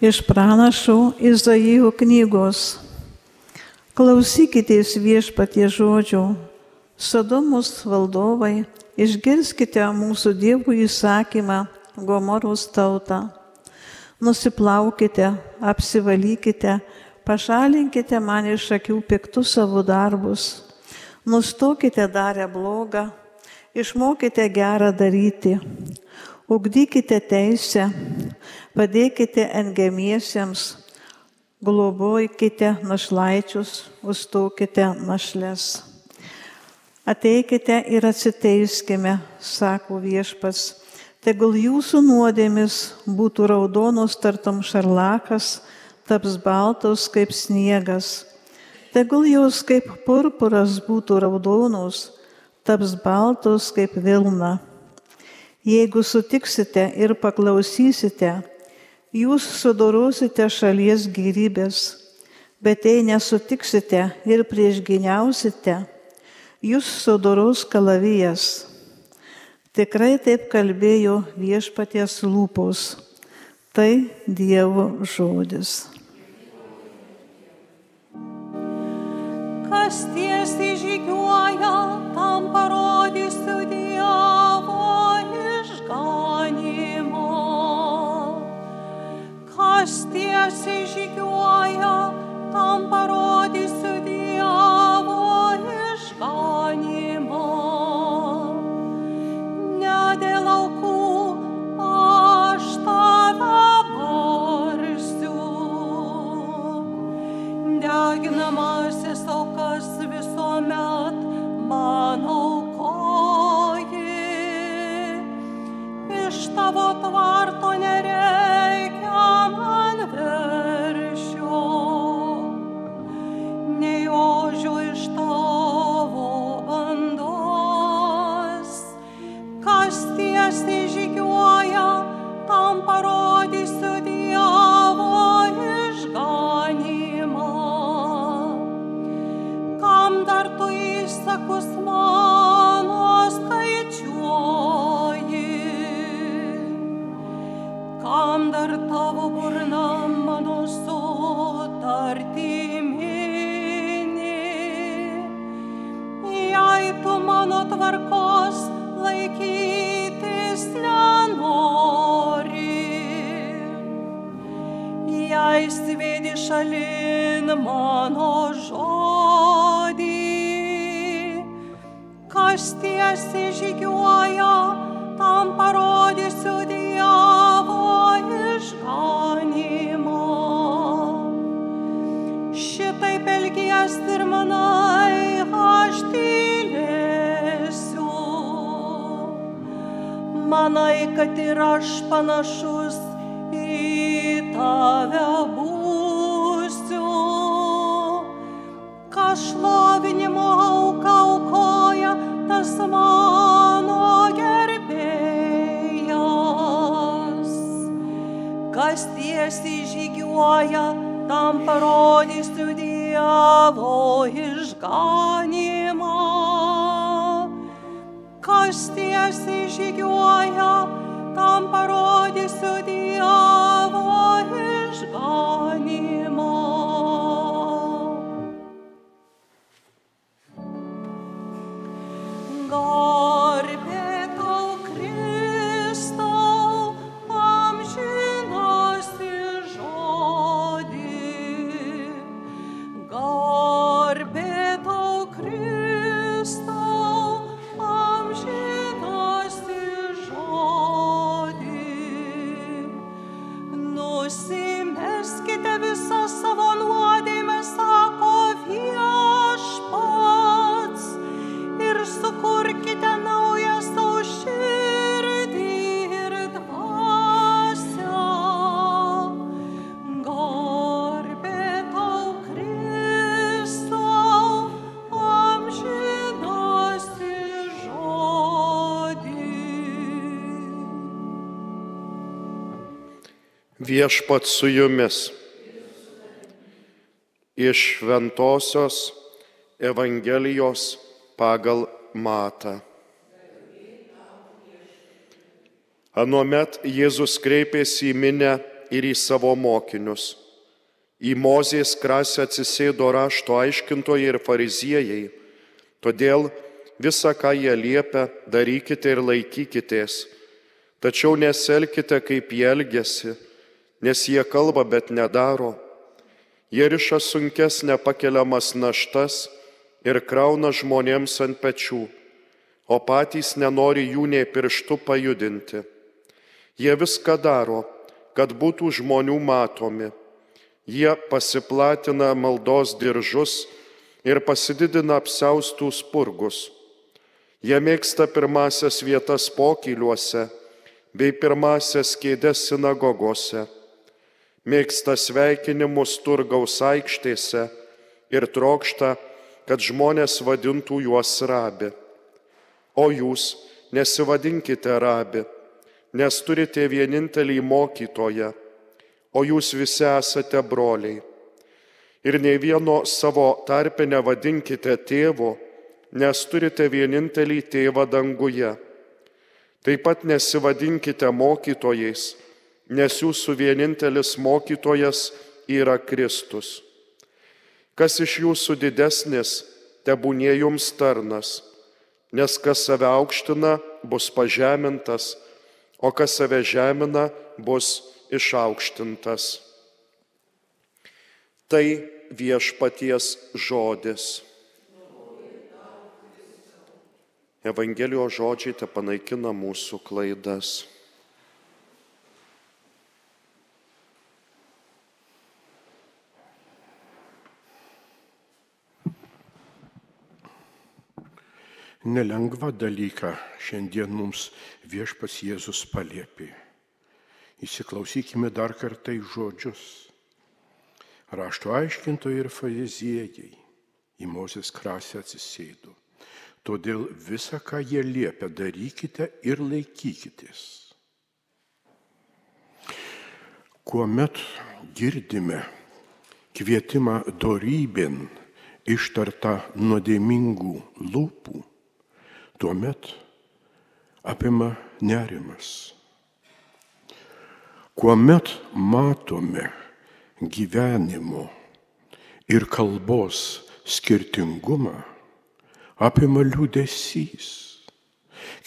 Iš pranašo Izaijo knygos. Klausykitės viešpatie žodžio. Sodomos valdovai, išgirskite mūsų dievų įsakymą, Gomoros tautą. Nusiplaukite, apsivalykite, pašalinkite man iš akių piktus savo darbus. Nustokite darę blogą, išmokite gerą daryti. Ugdykite teisę, padėkite engemiesiems, globojkite našlaičius, užstokite našles. Ateikite ir atsiteiskime, sako viešpas, tegul jūsų nuodėmis būtų raudonos tartum šarlakas, taps baltos kaip sniegas. Tegul jos kaip purpuras būtų raudonos, taps baltos kaip vilna. Jeigu sutiksite ir paklausysite, jūs sudorosite šalies gyvybės, bet jei nesutiksite ir priešginiausite, jūs sudoros kalavijas. Tikrai taip kalbėjo viešpaties lūpos. Tai Dievo žodis. Kas tiesiai žygiuoja, tam parodysiu šalin mano žodį, kas tiesiai žygiuoja, tam parodysiu Dievo išganimą. Šitaip elgies ir manai, aš tylėsiu. Manai, kad ir aš panašus į tave tiesiai žygiuoja, tam parodysiu Dievo išganimą. Kas tiesiai žygiuoja, tam parodysiu Dievo Viešpat su jumis. Iš Šventojios Evangelijos pagal Matą. Anuomet Jėzus kreipėsi į minę ir į savo mokinius. Į Mozės krasę atsisėdo rašto aiškintojai ir fariziejai. Todėl visą, ką jie liepia, darykite ir laikykitės. Tačiau neselkite, kaip jie elgesi, nes jie kalba, bet nedaro. Jie riša sunkes nepakeliamas naštas ir krauna žmonėms ant pečių, o patys nenori jų nei pirštų pajudinti. Jie viską daro, kad būtų žmonių matomi. Jie pasiplatina maldos diržus ir pasididina apsaustų spurgus. Jie mėgsta pirmasias vietas pokyliuose bei pirmasias kėdės sinagogose. Mėgsta sveikinimus turgaus aikštėse ir trokšta, kad žmonės vadintų juos rabi. O jūs nesivadinkite rabi, nes turite vienintelį mokytoją, o jūs visi esate broliai. Ir nei vieno savo tarpe nevadinkite tėvo, nes turite vienintelį tėvą danguje. Taip pat nesivadinkite mokytojais, nes jūsų vienintelis mokytojas yra Kristus. Kas iš jūsų didesnis, tebūnie jums tarnas, nes kas save aukština, bus pažemintas, o kas save žemina, bus išaukštintas. Tai viešpaties žodis. Evangelijos žodžiai te panaikina mūsų klaidas. Nelengva dalyką šiandien mums viešpas Jėzus paliepė. Įsiklausykime dar kartą į žodžius. Rašto aiškintojai ir fariziejai į Mozės krasę atsisėdo. Todėl visą, ką jie liepia, darykite ir laikykitės. Kuomet girdime kvietimą dorybėn ištartą nuodėmingų lūpų, tuomet apima nerimas. Kuomet matome gyvenimo ir kalbos skirtingumą, apima liūdėsys.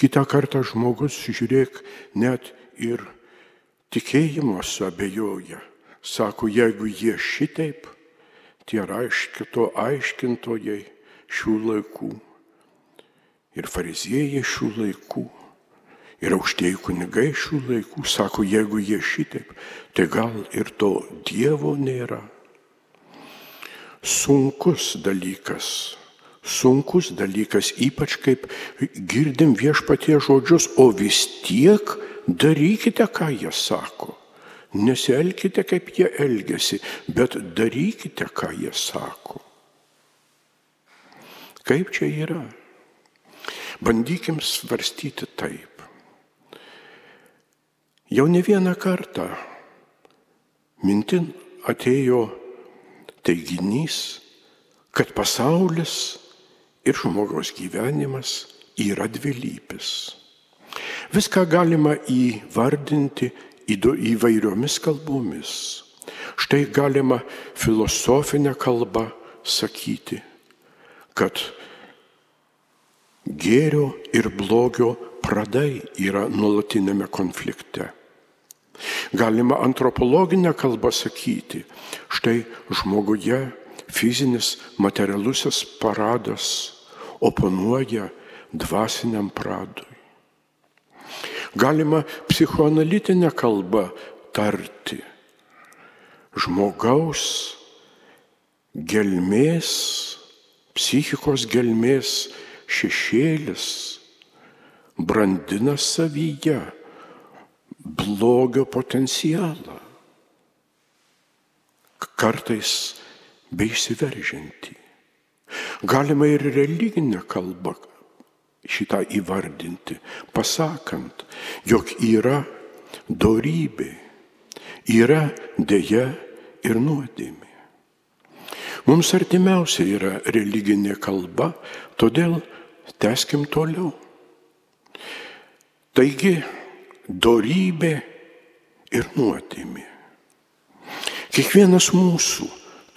Kita kartą žmogus, žiūrėk, net ir tikėjimo suabejoja. Sako, jeigu jie šitaip, tie aiškito aiškintojai šių laikų ir fariziejai šių laikų, ir aukštieji kunigai šių laikų sako, jeigu jie šitaip, tai gal ir to Dievo nėra. Sunkus dalykas, sunkus dalykas, ypač kaip girdim viešpatie žodžius, o vis tiek darykite, ką jie sako. Nesielkite, kaip jie elgesi, bet darykite, ką jie sako. Kaip čia yra? Bandykim svarstyti taip. Jau ne vieną kartą mintin atėjo teiginys, kad pasaulis ir žmogaus gyvenimas yra dvilypis. Viską galima įvardinti įvairiomis kalbomis. Štai galima filosofinę kalbą sakyti, kad gėrio ir blogio pradai yra nuolatinėme konflikte. Galima antropologinę kalbą sakyti, štai žmoguje fizinis materialusis paradas oponuoja dvasiniam pradui. Galima psichoanalitinę kalbą tarti. Žmogaus gelmės, psichikos gelmės šešėlis brandina savyje blogio potencialą, kartais bei išsiveržinti. Galima ir religinę kalbą šitą įvardinti, pasakant, jog yra dorybė, yra dėja ir nuodėmė. Mums artimiausia yra religinė kalba, todėl Teskim toliau. Taigi, dorybė ir nuotėmė. Kiekvienas mūsų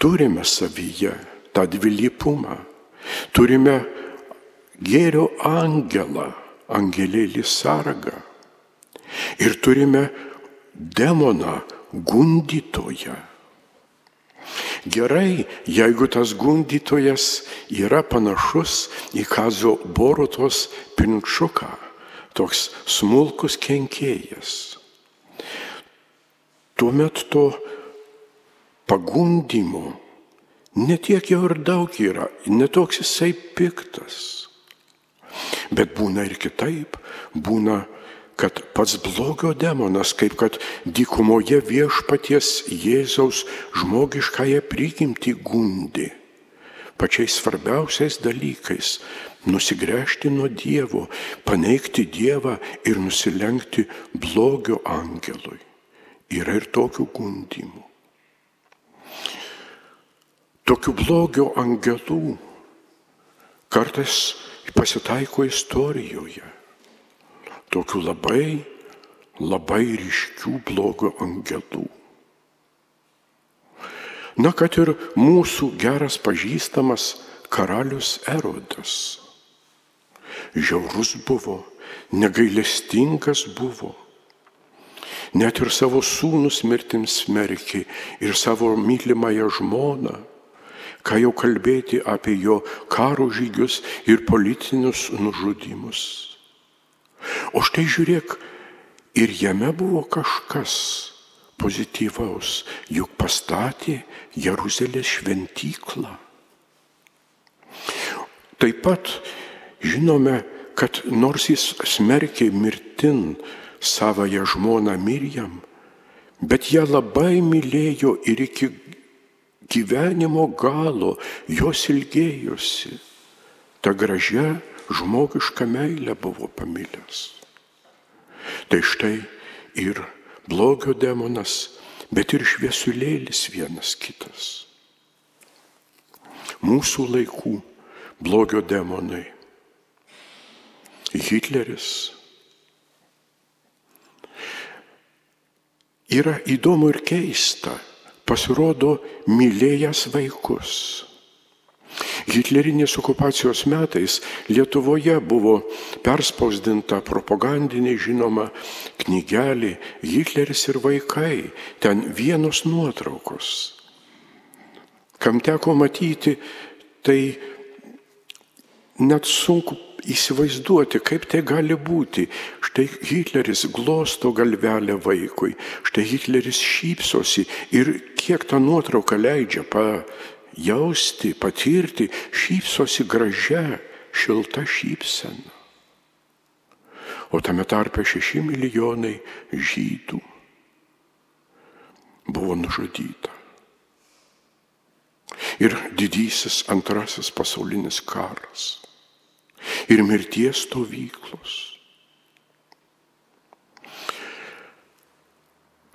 turime savyje tą dvilypumą. Turime gėrio angelą, angelėlį sargą. Ir turime demoną gundytoją. Gerai, jeigu tas gundytojas yra panašus į Kazo Borutos pinčiuką, toks smulkus kenkėjas. Tuomet to pagundymo netiek jau ir daug yra, netoks jisai piktas. Bet būna ir kitaip, būna kad pats blogio demonas, kaip kad dykumoje viešpaties Jėzaus žmogiškąją prigimtį gundi, pačiais svarbiausiais dalykais - nusigręžti nuo Dievo, paneigti Dievą ir nusilenkti blogio angelui. Yra ir tokių gundimų. Tokių blogio angelų kartais pasitaiko istorijoje tokių labai, labai ryškių blogio angelų. Na, kad ir mūsų geras pažįstamas karalius Erodas. Žiaurus buvo, negailestingas buvo. Net ir savo sūnus mirtims smerkė ir savo mylimąją žmoną. Ką jau kalbėti apie jo karo žygius ir politinius nužudimus. O štai žiūrėk, ir jame buvo kažkas pozityvaus, juk pastatė Jeruzalės šventyklą. Taip pat žinome, kad nors jis smerkė mirtin savoją žmoną Mirjam, bet ją labai mylėjo ir iki gyvenimo galo jos ilgėjosi. Ta gražia žmogišką meilę buvo pamilęs. Tai štai ir blogio demonas, bet ir šviesulėlis vienas kitas. Mūsų laikų blogio demonai. Hitleris. Yra įdomu ir keista, pasirodo mylėjęs vaikus. Hitlerinės okupacijos metais Lietuvoje buvo perspausdinta propagandinė žinoma knygelė Hitleris ir vaikai, ten vienos nuotraukos. Kam teko matyti, tai net sunku įsivaizduoti, kaip tai gali būti. Štai Hitleris glosto galvelę vaikui, štai Hitleris šypsosi ir kiek ta nuotrauka leidžia pa, jausti, patirti, šypsosi gražia, šilta šypsena. O tame tarpe šeši milijonai žydų buvo nužudyta. Ir didysis antrasis pasaulinis karas. Ir mirties stovyklos.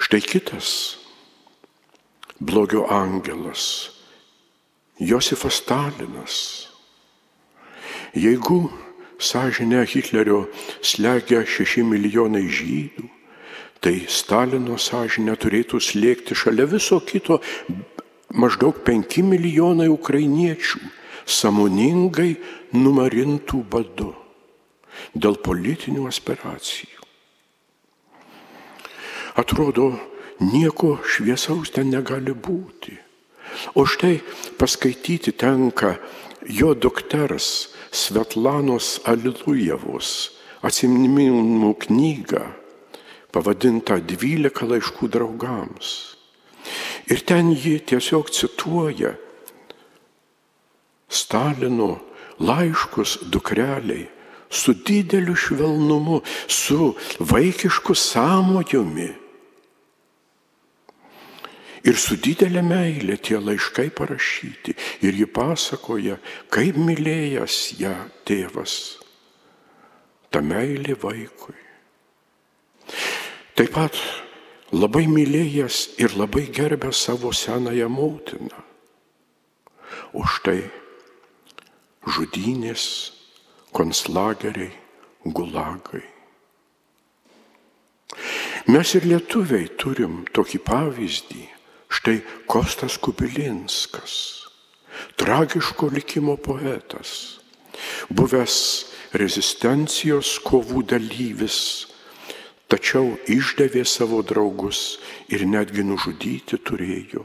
Štai kitas blogio angelas Josifas Stalinas. Jeigu sąžinę Hitlerio slegia šeši milijonai žydų, tai Stalino sąžinę turėtų slėgti šalia viso kito maždaug penki milijonai ukrainiečių, samoningai numarintų badu dėl politinių aspiracijų. Atrodo, nieko šviesaus ten negali būti. O štai paskaityti tenka jo dukters Svetlanos Alilujevos atsiminimu knygą pavadintą 12 laiškų draugams. Ir ten ji tiesiog cituoja Stalino laiškus dukreliai su dideliu švelnumu, su vaikišku samojumi Ir su didelė meilė tie laiškai parašyti. Ir ji pasakoja, kaip mylėjęs ją tėvas. Ta meilė vaikui. Taip pat labai mylėjęs ir labai gerbęs savo senąją motiną. O štai žudynės, konslageriai, gulagai. Mes ir lietuviai turim tokį pavyzdį Štai Kostas Kubilinskas, tragiško likimo poetas, buvęs rezistencijos kovų dalyvis, tačiau išdavė savo draugus ir netgi nužudyti turėjo.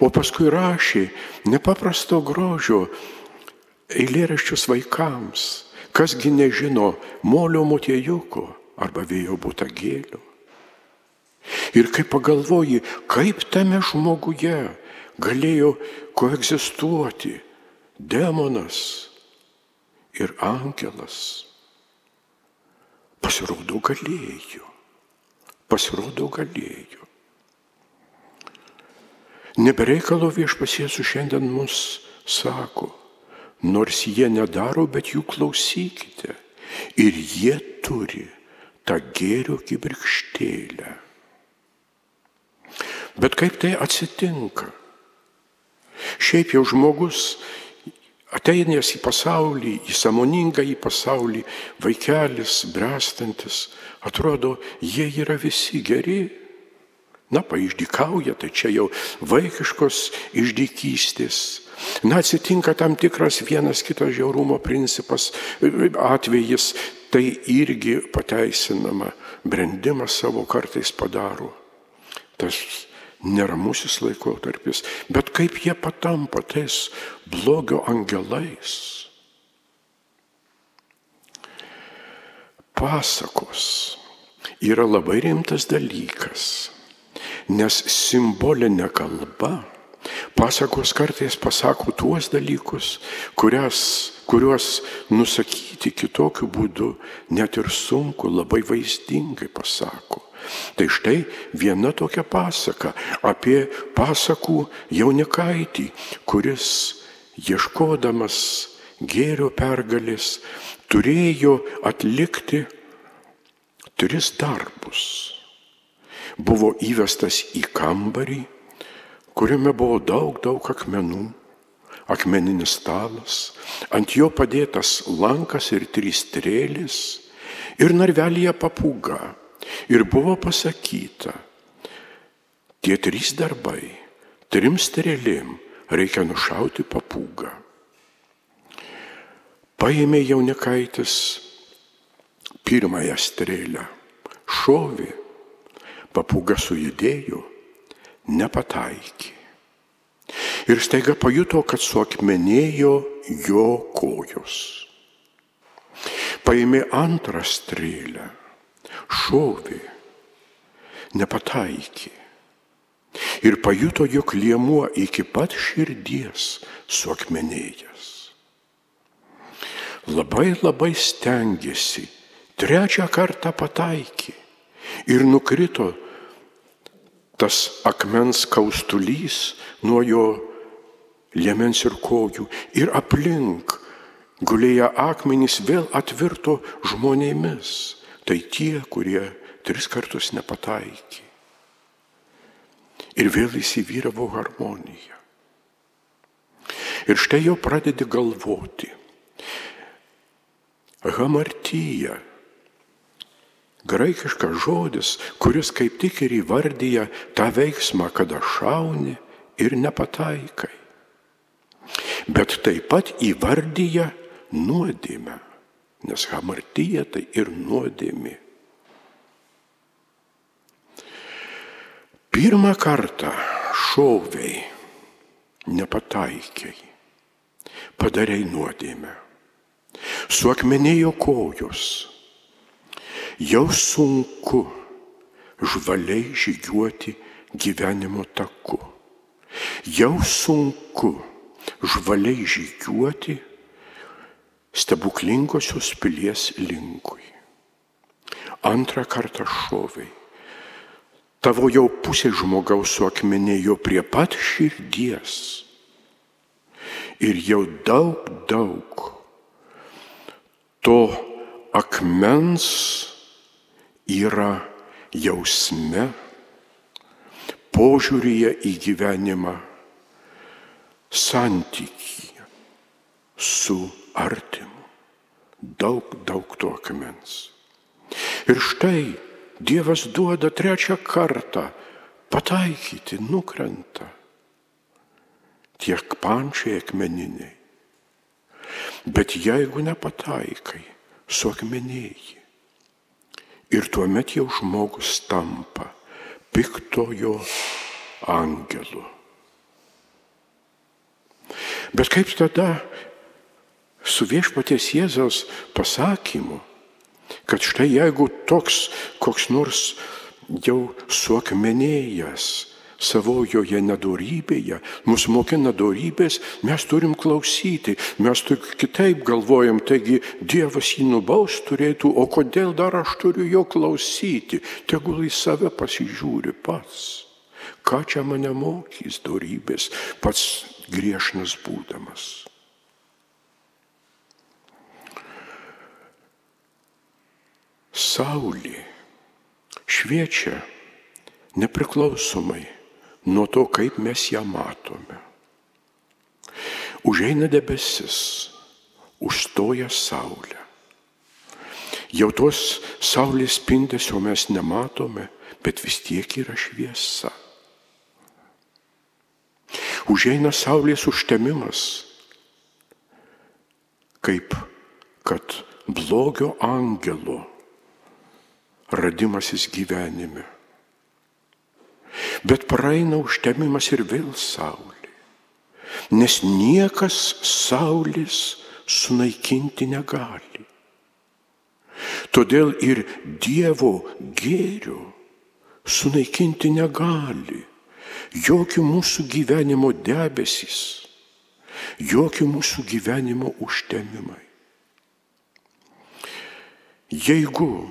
O paskui rašė nepaprasto grožio eilėraščius vaikams, kasgi nežino molio motiejuko arba vėjo būtagėlio. Ir kai pagalvoji, kaip tame žmoguje galėjo koegzistuoti demonas ir angelas, pasirodo galėjo, pasirodo galėjo. Nebereikalo viešpasėsų šiandien mus sako, nors jie nedaro, bet jų klausykite. Ir jie turi tą gėrio kibirkštėlę. Bet kaip tai atsitinka? Šiaip jau žmogus ateinęs į pasaulį, į samoningą į pasaulį, vaikelis, brestantis, atrodo, jie yra visi geri. Na, paišdykauja, tai čia jau vaikiškos išdykystės. Na, atsitinka tam tikras vienas kitas žiaurumo principas, atvejis, tai irgi pateisinama, brendimas savo kartais padaro. Tas neramusis laikotarpis, bet kaip jie patampa tais blogio angelais. Pasakos yra labai rimtas dalykas. Nes simbolinė kalba, pasakos kartais pasako tuos dalykus, kurias, kuriuos nusakyti kitokiu būdu net ir sunku, labai vaizdingai pasako. Tai štai viena tokia pasaka apie pasakų jaunikaitį, kuris ieškodamas gėrio pergalės turėjo atlikti tris darbus buvo įvestas į kambarį, kuriame buvo daug, daug akmenų, akmeninis stalas, ant jo padėtas lankas ir trys strėlės ir narvelėje papūga. Ir buvo pasakyta, tie trys darbai, trim strėlėm reikia nušauti papūgą. Paėmė jaunikaitis pirmąją strėlę, šovė papūga sujudėjo, nepataikė. Ir staiga pajuto, kad suakmenėjo jo kojos. Paėmė antrą strėlę, šovė, nepataikė. Ir pajuto, jog liemuo iki pat širdies suakmenėjęs. Labai labai stengiasi, trečią kartą pataikė ir nukrito tas akmens kaustulys nuo jo liemens ir kojų ir aplink gulėję akmenys vėl atvirto žmonėmis. Tai tie, kurie tris kartus nepataikė. Ir vėl įsivyravo harmonija. Ir štai jau pradedi galvoti. Hamartyja graikiškas žodis, kuris kaip tik ir įvardyja tą veiksmą, kada šauni ir nepataikai. Bet taip pat įvardyja nuodėmę, nes hamartyja tai ir nuodėmė. Pirmą kartą šoviai, nepataikiai, padarėjai nuodėmę. Suakmenėjo kojos, Jau sunku žvaliai žygiuoti gyvenimo taku. Jau sunku žvaliai žygiuoti stebuklingosios pilies linkui. Antrą kartą šoviai. Tavo jau pusė žmogaus suakmenėjo prie pat širdies. Ir jau daug, daug to akmens yra jausme, požiūrėje į gyvenimą, santykyje su artimu. Daug, daug to akmens. Ir štai Dievas duoda trečią kartą pataikyti, nukrenta. Tiek pančiai akmeniniai. Bet jeigu nepataikai, suakmenėjai. Ir tuomet jau žmogus tampa piktojo angelu. Bet kaip tada su viešpaties Jėzaus pasakymu, kad štai jeigu toks koks nors jau suakmenėjęs savojoje nedorybėje, mus mokina dorybės, mes turim klausyti, mes tik kitaip galvojam, taigi Dievas jį nubaus turėtų, o kodėl dar aš turiu jo klausyti, tegul į save pasižiūri pats. Ką čia mane mokys dorybės, pats griešnas būdamas. Saulė šviečia nepriklausomai nuo to, kaip mes ją matome. Užeina debesis, užstoja saulę. Jau tos saulės spindesio mes nematome, bet vis tiek yra šviesa. Užeina saulės užtemimas, kaip kad blogio angelo radimasis gyvenime. Bet praeina užtemimas ir vėl saulė. Nes niekas saulės sunaikinti negali. Todėl ir Dievo gėrio sunaikinti negali. Jokių mūsų gyvenimo debesys, jokių mūsų gyvenimo užtemimai. Jeigu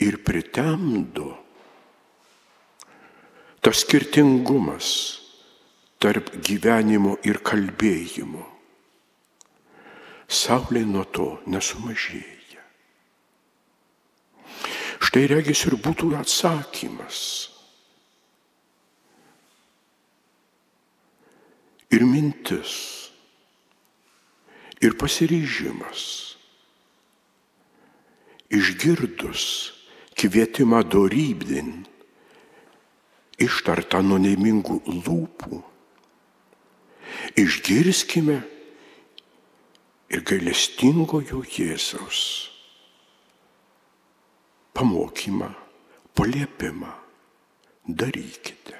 ir pritemdo tas skirtingumas tarp gyvenimo ir kalbėjimo. Saulė nuo to nesumažėja. Štai regis ir būtų atsakymas. Ir mintis, ir pasiryžimas. Išgirdus kvietimą dorybdin, ištartą nuo neimingų lūpų, išgirskime ir gailestingojo Jėzaus pamokymą, paliepimą darykite.